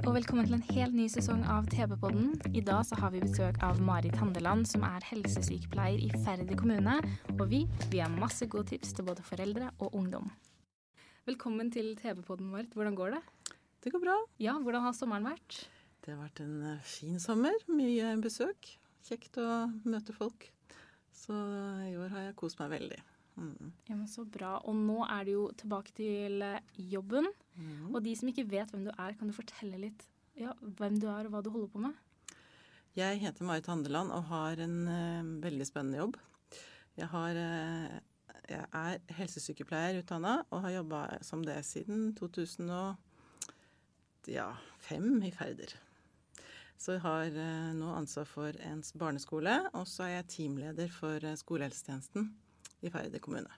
Og velkommen til en helt ny sesong av TV-podden. I dag så har vi besøk av Marit Handeland, som er helsesykepleier i Færder kommune. Og vi, vi har masse gode tips til både foreldre og ungdom. Velkommen til TV-podden, Marit. Hvordan går det? Det går bra. Ja, hvordan har sommeren vært? Det har vært en eh, fin sommer. Mye besøk. Kjekt å møte folk. Så i år har jeg kost meg veldig. Mm. Ja, men Så bra. Og nå er du jo tilbake til eh, jobben. Mm. Og de som ikke vet hvem du er, kan du fortelle litt ja, hvem du er og hva du holder på med? Jeg heter Marit Handeland og har en uh, veldig spennende jobb. Jeg, har, uh, jeg er helsesykepleier utdanna og har jobba som det siden 2005 i Færder. Så jeg har uh, nå ansvar for en barneskole, og så er jeg teamleder for eh, skolehelsetjenesten i Færder kommune.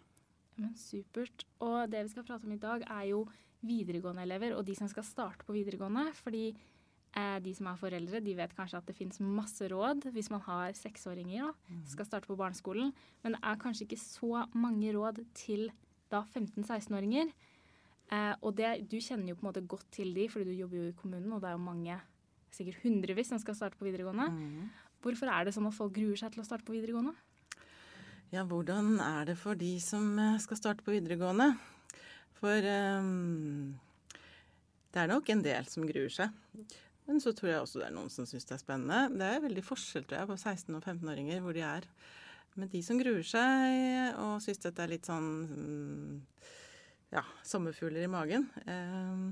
Men Supert. Og det vi skal prate om i dag, er jo videregående elever og de som skal starte på videregående. Fordi eh, de som er foreldre, de vet kanskje at det finnes masse råd hvis man har seksåringer da, som skal starte på barneskolen. Men det er kanskje ikke så mange råd til da 15-16-åringer. Eh, og det, du kjenner jo på en måte godt til de, fordi du jobber jo i kommunen, og det er jo mange, sikkert hundrevis, som skal starte på videregående. Hvorfor er det sånn at folk gruer seg til å starte på videregående? Ja, hvordan er det for de som eh, skal starte på videregående? For um, det er nok en del som gruer seg. Men så tror jeg også det er noen som syns det er spennende. Det er veldig forskjell tror jeg, på 16- og 15-åringer hvor de er. Men de som gruer seg og syns dette er litt sånn mm, ja, sommerfugler i magen ehm,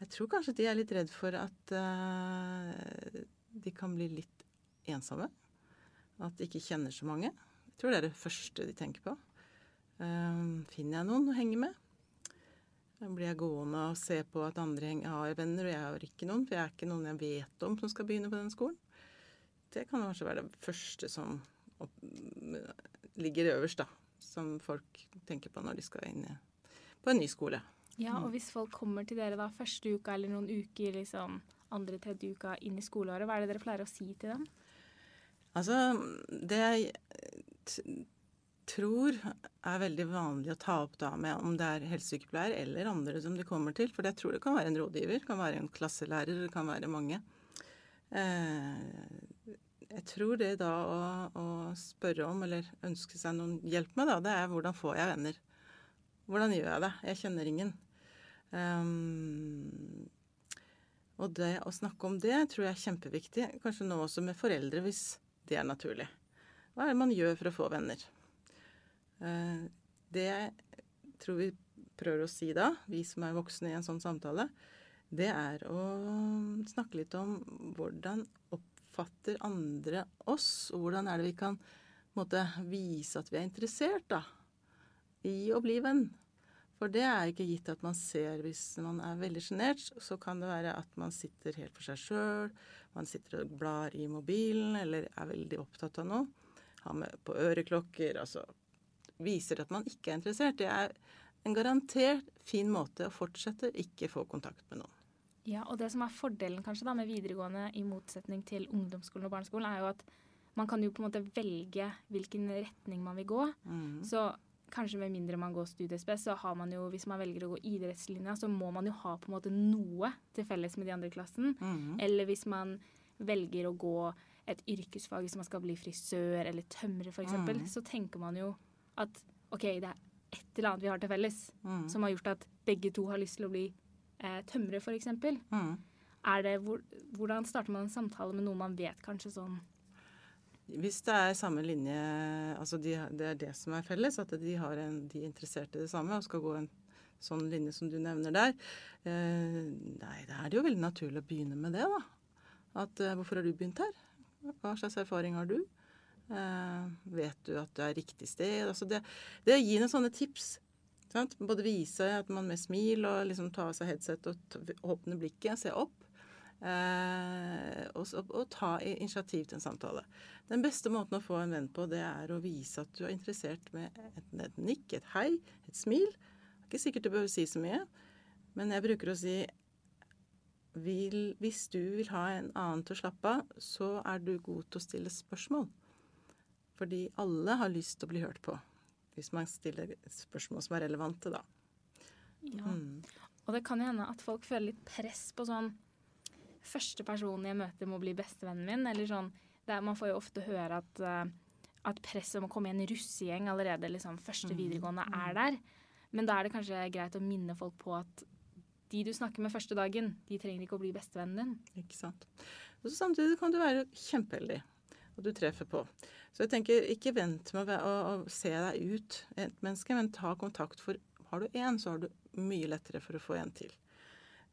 Jeg tror kanskje de er litt redd for at eh, de kan bli litt ensomme. At de ikke kjenner så mange. Jeg tror det er det første de tenker på. Ehm, finner jeg noen å henge med? Blir jeg gående og se på at andre har venner, og jeg har ikke noen. For jeg er ikke noen jeg vet om som skal begynne på den skolen. Det kan kanskje være det første som opp, ligger øverst, da. Som folk tenker på når de skal inn på en ny skole. Ja, og hvis folk kommer til dere da første uka eller noen uker, liksom andre, tredje uka inn i skoleåret, hva er det dere pleier å si til dem? Altså, det t- tror er veldig vanlig å ta opp da med om det er helsesykepleier eller andre som de kommer til, for jeg tror det kan være en rådgiver, kan være en klasselærer, det kan være mange. Eh, jeg tror det da å, å spørre om, eller ønske seg noen hjelp med, da, det er hvordan får jeg venner? Hvordan gjør jeg det? Jeg kjenner ingen. Um, og det å snakke om det tror jeg er kjempeviktig. Kanskje nå også med foreldre, hvis det er naturlig. Hva er det man gjør for å få venner? Eh, Det jeg tror vi prøver å si da, vi som er voksne i en sånn samtale, det er å snakke litt om hvordan oppfatter andre oss, og hvordan er det vi kan måte, vise at vi er interessert da, i å bli venn. For det er ikke gitt at man ser hvis man er veldig sjenert, så kan det være at man sitter helt for seg sjøl, man sitter og blar i mobilen eller er veldig opptatt av noe. Har med på øreklokker, altså viser at man ikke er interessert. Det er en garantert fin måte å fortsette ikke få kontakt med noen. Ja, og det som er fordelen kanskje da med videregående i motsetning til ungdomsskolen og barneskolen, er jo at man kan jo på en måte velge hvilken retning man vil gå. Mm. Så kanskje med mindre man går studiespes, så har man jo, hvis man velger å gå idrettslinja, så må man jo ha på en måte noe til felles med de andre i klassen. Mm. Eller hvis man velger å gå et yrkesfag, hvis man skal bli frisør eller tømrer f.eks., mm. så tenker man jo at OK, det er et eller annet vi har til felles mm. som har gjort at begge to har lyst til å bli eh, tømrere, f.eks. Mm. Er det, hvor, hvordan starter man en samtale med noe man vet kanskje sånn Hvis det er samme linje, altså de, det er det som er felles, at de, har en, de er interessert i det samme og skal gå en sånn linje som du nevner der, eh, nei, da er det jo veldig naturlig å begynne med det, da. At eh, hvorfor har du begynt her? Hva slags erfaring har du? Eh, vet du at du er riktig sted? Altså det, det å gi noen sånne tips Sant? Både vise at man med smil og liksom ta av seg headset og åpne blikket, se opp. Eh, og, og ta initiativ til en samtale. Den beste måten å få en venn på, det er å vise at du er interessert med et, et nikk, et hei, et smil. Det er ikke sikkert du behøver si så mye, men jeg bruker å si vil, hvis du vil ha en annen til å slappe av, så er du god til å stille spørsmål. Fordi alle har lyst til å bli hørt på. Hvis man stiller spørsmål som er relevante, da. Ja. Og det kan jo hende at folk føler litt press på sånn Første personen jeg møter, må bli bestevennen min. Eller sånn det er, Man får jo ofte høre at, eh, at presset om å komme i en russegjeng allerede liksom første videregående er der. Men da er det kanskje greit å minne folk på at de du snakker med første dagen, de trenger ikke å bli bestevennen din. Ikke sant. Og samtidig kan du være kjempeheldig, og du treffer på. Så jeg tenker, ikke vent med å, å, å se deg ut et menneske, men ta kontakt. For har du én, så har du mye lettere for å få en til.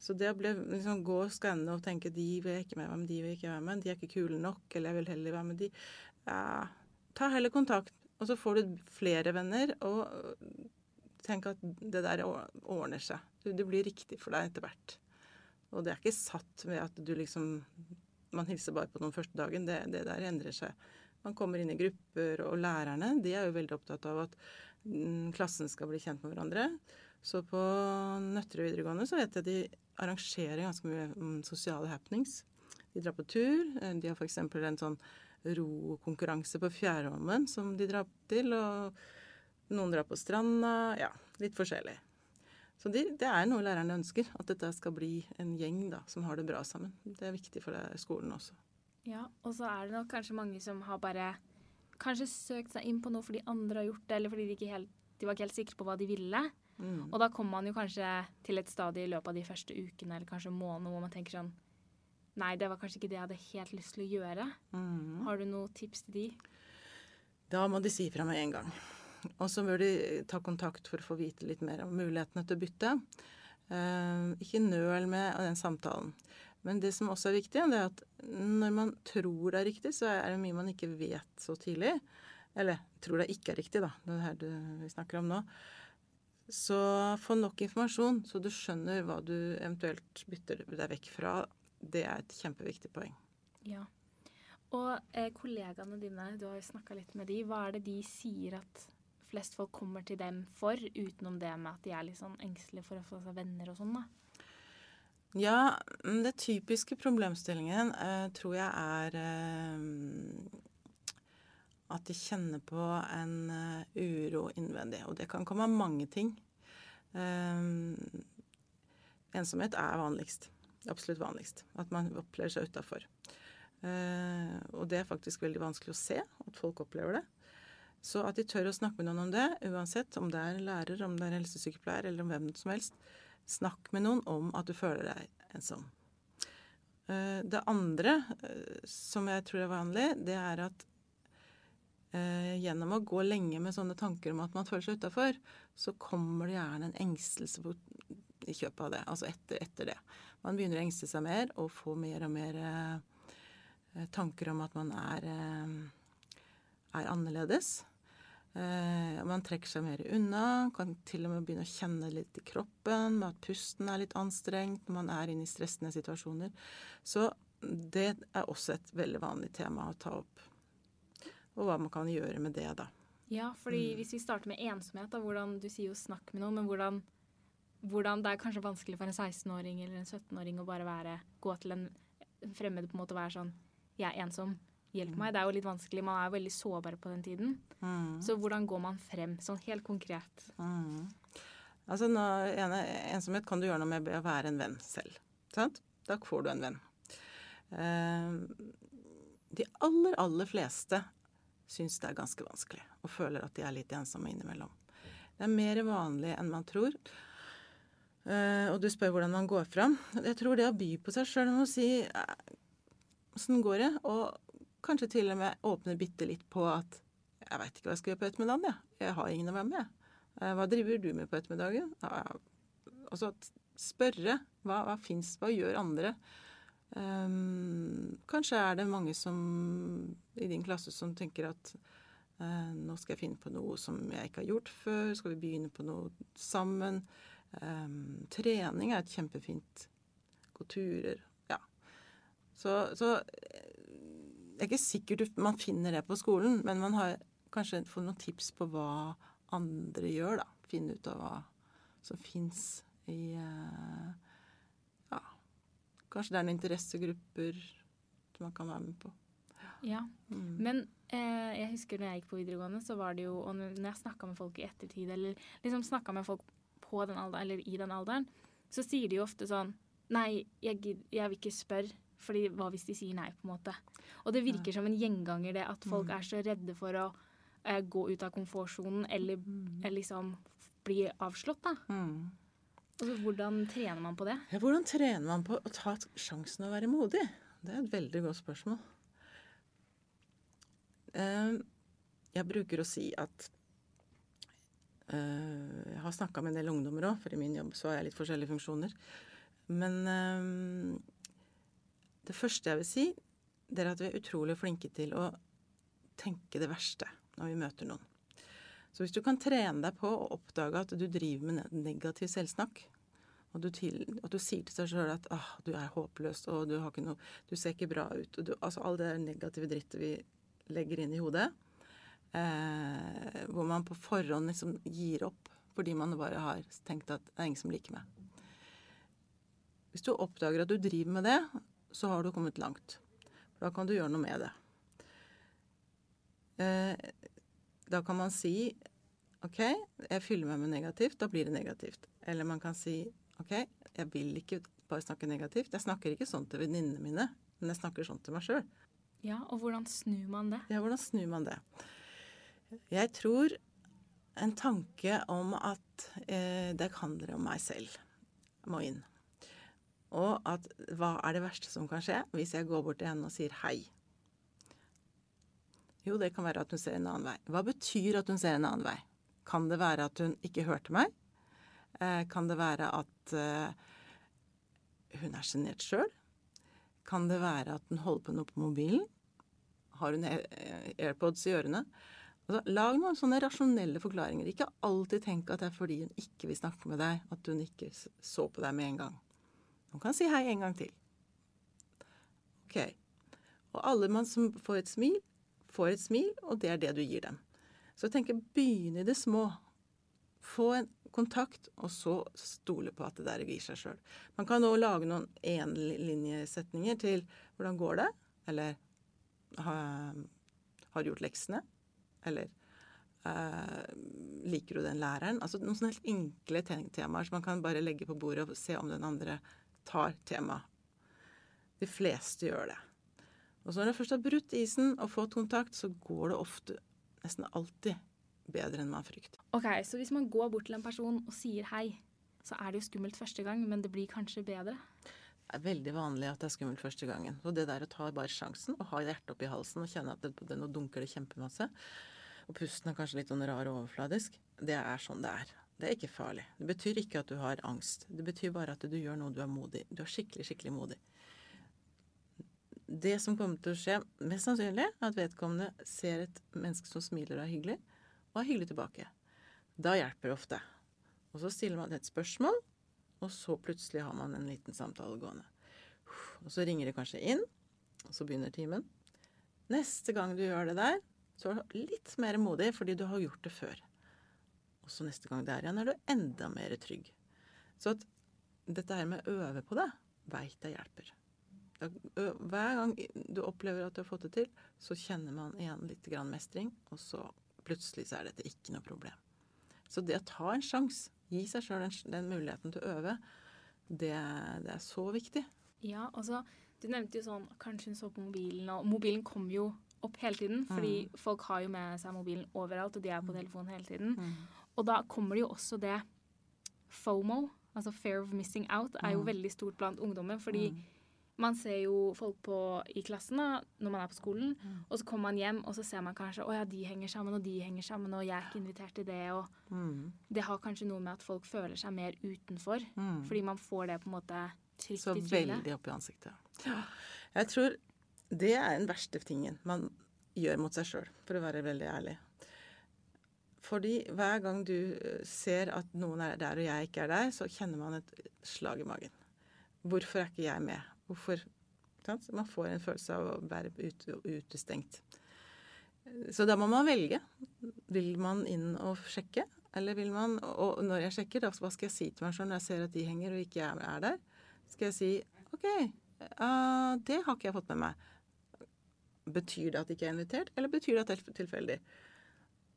Så det å liksom, gå og skanne og tenke de vil jeg ikke med meg, men de vil ikke være med, de er ikke kule nok, eller jeg vil heller være med de ja, Ta heller kontakt, og så får du flere venner, og tenk at det der ordner seg. Det blir riktig for deg etter hvert. Og det er ikke satt ved at du liksom Man hilser bare på noen første dagen. Det, det der endrer seg. Man kommer inn i grupper, og lærerne de er jo veldig opptatt av at mm, klassen skal bli kjent med hverandre. Så på Nøtterøy videregående så vet jeg de arrangerer ganske mye mm, sosiale happenings. De drar på tur. De har f.eks. en sånn rokonkurranse på Fjærholmen som de drar til. Og noen drar på stranda. Ja, litt forskjellig. Så de, det er noe lærerne ønsker. At dette skal bli en gjeng da, som har det bra sammen. Det er viktig for det, skolen også. Ja, og så er det nok kanskje mange som har bare kanskje søkt seg inn på noe fordi andre har gjort det, eller fordi de, ikke helt, de var ikke helt sikre på hva de ville. Mm. Og da kommer man jo kanskje til et stadie i løpet av de første ukene eller kanskje måneden hvor man tenker sånn Nei, det var kanskje ikke det jeg hadde helt lyst til å gjøre. Mm. Har du noen tips til de? Da må de si fra med en gang. Og så bør de ta kontakt for å få vite litt mer om mulighetene til å bytte. Eh, ikke nøl med den samtalen. Men det som også er viktig, det er at når man tror det er riktig, så er det mye man ikke vet så tidlig. Eller tror det ikke er riktig, da. Det er det vi snakker om nå. Så få nok informasjon, så du skjønner hva du eventuelt bytter deg vekk fra. Det er et kjempeviktig poeng. Ja. Og eh, kollegaene dine, du har jo snakka litt med de. Hva er det de sier at flest folk kommer til dem for, utenom det med at de er litt sånn engstelige for å få seg venner og sånn, da? Ja, mm, det typiske problemstillingen eh, tror jeg er eh, at de kjenner på en uh, uro innvendig. Og det kan komme av mange ting. Eh, ensomhet er vanligst. Absolutt vanligst. At man opplever seg utafor. Eh, og det er faktisk veldig vanskelig å se at folk opplever det. Så at de tør å snakke med noen om det, uansett om det er lærer, om det er helsesykepleier eller om hvem som helst. Snakk med noen om at du føler deg ensom. Eh, Det andre eh, som jeg tror er vanlig, det er at eh, gjennom å gå lenge med sånne tanker om at man føler seg utafor, så kommer det gjerne en engstelse på, i kjøpet av det. Altså etter, etter det. Man begynner å engste seg mer og få mer og mer tanker om at man er, er annerledes. Eh, man trekker seg mer unna, kan til og med begynne å kjenne litt i kroppen, med at pusten er litt anstrengt når man er inne i stressende situasjoner. Så det er også et veldig vanlig tema å ta opp. Og hva man kan gjøre med det, da. Ja, fordi hvis vi starter med ensomhet, da, hvordan, du sier jo snakk med noen, men hvordan, hvordan det er kanskje vanskelig for en 16-åring eller en 17-åring å bare være, gå til en fremmed på en måte og være sånn Jeg er ensom. Hjelp meg. Det er jo litt vanskelig. Man er veldig sårbar på den tiden. Så hvordan går man frem, sånn helt konkret? Altså, nå, ene, ensomhet kan du gjøre noe med ved å være en venn selv. Sant? Da får du en venn. Eh, de aller, aller fleste syns det er ganske vanskelig og føler at de er litt ensomme innimellom. Det er mer vanlig enn man tror. Eh, og du spør hvordan man går fram. Jeg tror det å by på seg sjøl å si åssen går det, og kanskje til og med åpne bitte litt på at jeg veit ikke hva jeg skal gjøre på ettermiddagen, jeg. Jeg har ingen å være med. Eh, Hva driver du med på ettermiddagen? Altså spørre. Hva, hva fins, hva gjør andre? Um, kanskje er det mange som i din klasse som tenker at uh, nå skal jeg finne på noe som jeg ikke har gjort før. Skal vi begynne på noe sammen? Um, trening er et kjempefint. Gå turer. Ja. Så, så det er ikke sikkert man finner det på skolen, men man har kanskje fått noen tips på hva andre gjør, da. Finne ut av hva som fins i eh, Ja, kanskje det er noen interessegrupper som man kan være med på. Ja, mm. men eh, jeg husker når jeg gikk på videregående, så var det jo Og når jeg snakka med folk i ettertid, eller liksom snakka med folk på den alderen, eller i den alderen, så sier de jo ofte sånn Nei, jeg, jeg vil ikke spørre, fordi hva hvis de sier nei, på en måte. Og det virker som en gjenganger, det at folk mm. er så redde for å eh, gå ut av komfortsonen eller, mm. eller liksom bli avslått, da. Mm. Altså, hvordan trener man på det? Ja, hvordan trener man på å ta sjansen å være modig? Det er et veldig godt spørsmål. Uh, jeg bruker å si at uh, Jeg har snakka med en del ungdommer òg, for i min jobb så har jeg litt forskjellige funksjoner. Men uh, det første jeg vil si, det er at vi er utrolig flinke til å tenke det verste når vi møter noen. Så hvis du kan trene deg på å oppdage at du driver med negativ selvsnakk, og du, til, at du sier til deg sjøl at ah, du er håpløs, og du, noe, du, ser ikke bra ut og du, Altså all det negative drittet vi legger inn i hodet, eh, hvor man på forhånd liksom gir opp fordi man bare har tenkt at det er ingen som liker meg. Hvis du oppdager at du driver med det, så har du kommet langt. For da kan du gjøre noe med det. Eh, da kan man si OK, jeg fyller meg med negativt. Da blir det negativt. Eller man kan si OK, jeg vil ikke bare snakke negativt. Jeg snakker ikke sånn til venninnene mine, men jeg snakker sånn til meg sjøl. Ja, og hvordan snur man det? Ja, hvordan snur man det? Jeg tror en tanke om at eh, det handler om meg selv, må inn. Og at hva er det verste som kan skje hvis jeg går bort til henne og sier hei? Jo, det kan være at hun ser en annen vei. Hva betyr at hun ser en annen vei? Kan det være at hun ikke hørte meg? Eh, kan det være at eh, hun er sjenert sjøl? Kan det være at hun holder på noe på mobilen? Har hun AirPods i ørene? Altså, lag noen sånne rasjonelle forklaringer. Ikke alltid tenk at det er fordi hun ikke vil snakke med deg, at hun ikke så på deg med en gang. Hun kan si hei en gang til. OK. Og alle man som får et smil, får et smil, og det er det du gir dem. Så jeg tenker begynn i det små. Få en kontakt, og så stole på at det der gir seg sjøl. Man kan òg lage noen enlinjesetninger til 'hvordan går det?' eller 'har du gjort leksene?' eller uh, 'liker du den læreren?' Altså noen sånne helt enkle temaer som man kan bare legge på bordet og se om den andre tar temaet. De fleste gjør det. Og så når du først har brutt isen og fått kontakt, så går det ofte, nesten alltid, bedre enn man frykter. Ok, Så hvis man går bort til en person og sier hei, så er det jo skummelt første gang, men det blir kanskje bedre? Det er veldig vanlig at det er skummelt første gangen. Og det der å ta bare sjansen og ha hjertet oppi halsen og kjenne at det, det, nå dunker det kjempemasse, og pusten er kanskje litt sånn rar og overfladisk, det er sånn det er. Det er ikke farlig. Det betyr ikke at du har angst. Det betyr bare at du gjør noe du er modig. Du er skikkelig, skikkelig modig det som kommer til å skje, mest sannsynlig, er at vedkommende ser et menneske som smiler og er hyggelig, og er hyggelig tilbake. Da hjelper det ofte. Og så stiller man et spørsmål, og så plutselig har man en liten samtale gående. Og så ringer det kanskje inn, og så begynner timen. Neste gang du gjør det der, så er du litt mer modig fordi du har gjort det før. Og så neste gang det er igjen, er du enda mer trygg. Så at dette her med å øve på det, veit jeg hjelper. Hver gang du opplever at du har fått det til, så kjenner man igjen litt grann mestring, og så plutselig så er dette ikke noe problem. Så det å ta en sjanse, gi seg sjøl den, den, muligheten til å øve, det, det, er så viktig. Ja, altså, du nevnte jo sånn Kanskje hun så på mobilen, og mobilen kom jo opp hele tiden. Fordi mm. folk har jo med seg mobilen overalt, og de er på mm. telefonen hele tiden. Mm. Og da kommer det jo også det FOMO, altså fear of missing out, er jo mm. veldig stort blant ungdommen. fordi mm man ser jo folk på, i klassen da, når man er på skolen, mm. og så kommer man hjem, og så ser man kanskje å ja, de henger sammen, og de henger sammen, og jeg er ikke invitert til det. og mm. Det har kanskje noe med at folk føler seg mer utenfor, mm. fordi man får det på en måte trygt så i trynet. Så veldig opp i ansiktet. Ja. Jeg tror det er den verste tingen man gjør mot seg sjøl, for å være veldig ærlig. Fordi hver gang du eh, ser at noen er der og jeg ikke er der, så kjenner man et slag i magen. Hvorfor er ikke jeg med? Hvorfor? Man får en følelse av å være utestengt. Så da må man velge. Vil man inn og sjekke? Eller vil man Og når jeg sjekker, da, hva skal jeg si til meg sjøl når jeg ser at de henger og ikke jeg er der? Skal jeg si OK, uh, det har ikke jeg fått med meg. Betyr det at jeg ikke er invitert, eller betyr det at det er tilfeldig?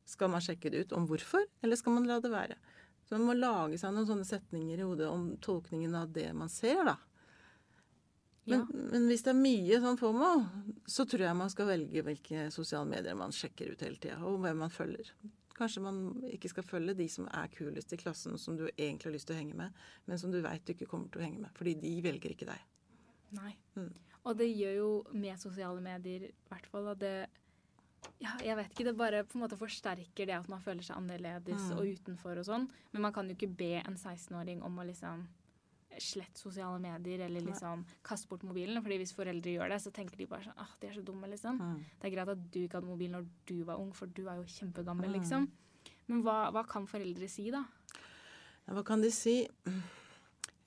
Skal man sjekke det ut om hvorfor, eller skal man la det være? Så man må lage seg noen sånne setninger i hodet om tolkningen av det man ser, da. Men, ja. men hvis det er mye sånn FOMO, så tror jeg man skal velge hvilke sosiale medier man sjekker ut hele tida, og hvem man følger. Kanskje man ikke skal følge de som er kulest i klassen, som du egentlig har lyst til å henge med, men som du veit du ikke kommer til å henge med, fordi de velger ikke deg. Nei. Mm. Og det gjør jo med sosiale medier i hvert fall at det ja, jeg vet ikke. Det bare på en måte forsterker det at man føler seg annerledes mm. og utenfor og sånn. Men man kan jo ikke be en 16-åring om å liksom slette sosiale medier eller liksom kaste bort mobilen. fordi hvis foreldre gjør det, så tenker de bare sånn ah, de er så dumme, liksom. Mm. Det er greit at du ikke hadde mobil når du var ung, for du er jo kjempegammel, mm. liksom. Men hva, hva, kan foreldre si, da? Ja, hva kan de si?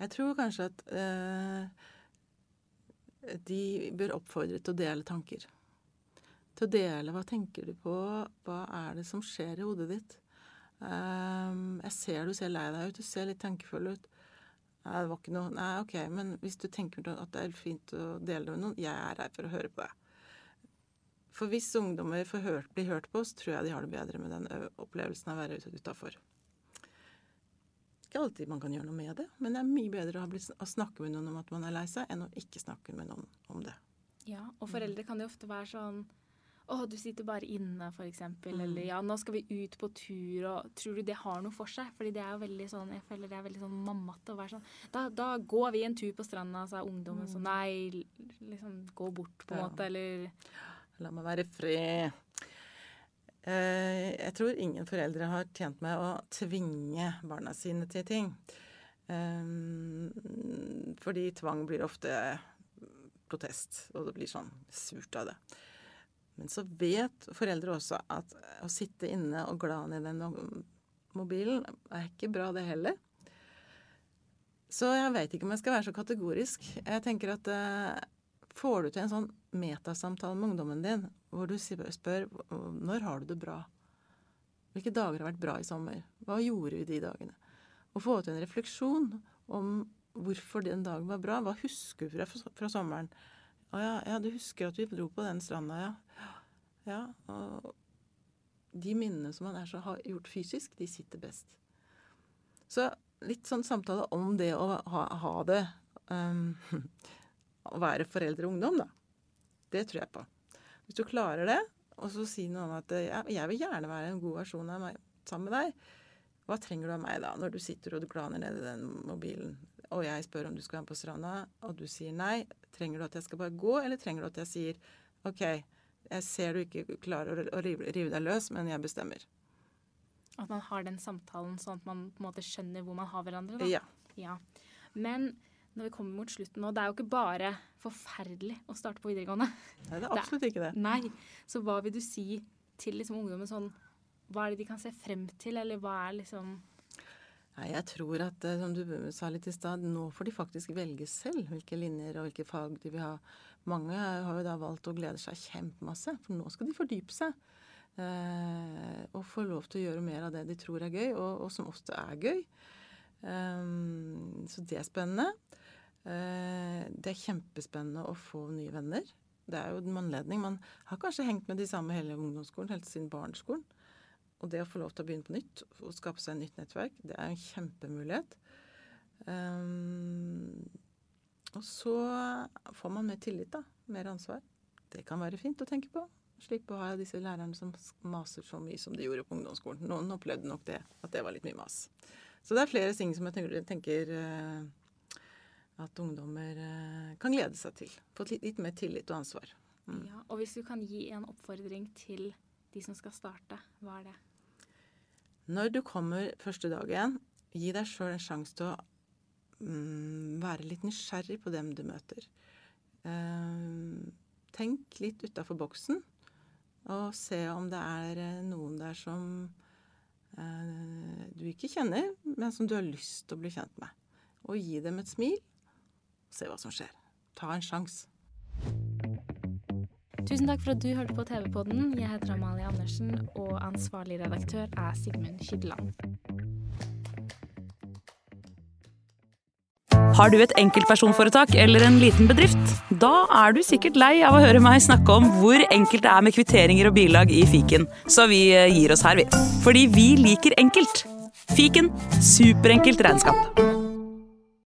Jeg tror kanskje at øh, de bør oppfordre til å dele tanker til å dele. Hva tenker du på? Hva er det som skjer i hodet ditt? Um, jeg ser du ser lei deg ut, du ser litt tankefull ut. Nei, det var ikke noe Nei, OK, men hvis du tenker at det er fint å dele det med noen, jeg er her for å høre på deg. For hvis ungdommer hørt, blir hørt på, så tror jeg de har det bedre med den opplevelsen av å være utafor. Ikke alltid man kan gjøre noe med det, men det er mye bedre å snakke med noen om at man er lei seg, enn å ikke snakke med noen om det. Ja, og foreldre kan jo ofte være sånn å, du sitter bare inne, eksempel. Mm. Eller ja, nå skal vi ut på tur, og tror du det har noe for seg? Fordi det er jo veldig sånn, jeg føler det er veldig sånn mammate å være sånn da, da, går vi en tur på stranda, sa ungdommen mm. sånn. Nei, liksom gå bort, på en ja. måte, eller La meg være fred. Eh, jeg tror ingen foreldre har tjent med å tvinge barna sine til ting. Eh, fordi tvang blir ofte protest, og det blir sånn surt av det. Men så vet foreldre også at å sitte inne og glane i den mobilen er ikke bra, det heller. Så jeg veit ikke om jeg skal være så kategorisk. Jeg tenker at uh, får du til en sånn metasamtale med ungdommen din hvor du spør når har du det bra? Hvilke dager har vært bra i sommer? Hva gjorde vi de dagene? Å få til en refleksjon om hvorfor den dagen var bra. Hva husker du fra, fra sommeren? Å ja, ja, du husker at vi dro på den stranda, ja. Ja, og de minnene som man er så har gjort fysisk, de sitter best. Så litt sånn samtale om det å ha, ha det um, Å være foreldre og ungdom, da. Det tror jeg på. Hvis du klarer det, og så si noe om at ja, jeg vil gjerne være en god versjon av meg sammen med deg. Hva trenger du av meg da, når du sitter og du glaner ned i den mobilen? Og jeg spør om du skal være med på stranda, og du sier nei. Trenger du at jeg skal bare gå, eller trenger du at jeg sier OK, jeg ser du ikke klarer å rive, deg løs, men jeg bestemmer. At man har den samtalen sånn at man på en måte skjønner hvor man har hverandre? Da. Ja. ja. Men når vi kommer mot slutten nå, det er jo ikke bare forferdelig å starte på videregående. Nei, det er absolutt ikke det. Nei. Så hva vil du si til liksom ungdommen sånn Hva er det de kan se frem til, eller hva er liksom Nei, Jeg tror at, eh, som du sa litt i stad, nå får de faktisk velge selv hvilke linjer og hvilke fag de vil ha. Mange har jo da valgt å glede seg kjempemasse, for nå skal de fordype seg. Eh, og få lov til å gjøre mer av det de tror er gøy, og, og som ofte er gøy. Um, så det er spennende. Uh, det er kjempespennende å få nye venner. Det er jo en anledning. Man har kanskje hengt med de samme hele ungdomsskolen, helt siden barneskolen. Og det å få lov til å begynne på nytt og skape seg et nytt nettverk, det er en kjempemulighet. Um, og så får man mer tillit, da. Mer ansvar. Det kan være fint å tenke på. Slippe å ha disse lærerne som maser så mye som de gjorde på ungdomsskolen. Noen opplevde nok det, at det var litt mye mas. Så det er flere ting som jeg tenker, tenker uh, at ungdommer uh, kan glede seg til. Få litt, litt mer tillit og ansvar. Mm. Ja, og hvis du kan gi en oppfordring til de som skal starte, hva er det? Når du kommer første dagen, gi deg sjøl en sjanse til å mm, være litt nysgjerrig på dem du møter. Eh, tenk litt utafor boksen, og se om det er eh, noen der som eh, du ikke kjenner, men som du har lyst til å bli kjent med. Og gi dem et smil. Se hva som skjer. Ta en sjanse. Tusen takk for at du hørte på TV-podden. Jeg heter Amalie Andersen, og ansvarlig redaktør er Sigmund Kydland. Har du et enkeltpersonforetak eller en liten bedrift? Da er du sikkert lei av å høre meg snakke om hvor enkelt det er med kvitteringer og bilag i fiken, så vi eh, gir oss her, vi. Fordi vi liker enkelt. Fiken superenkelt regnskap.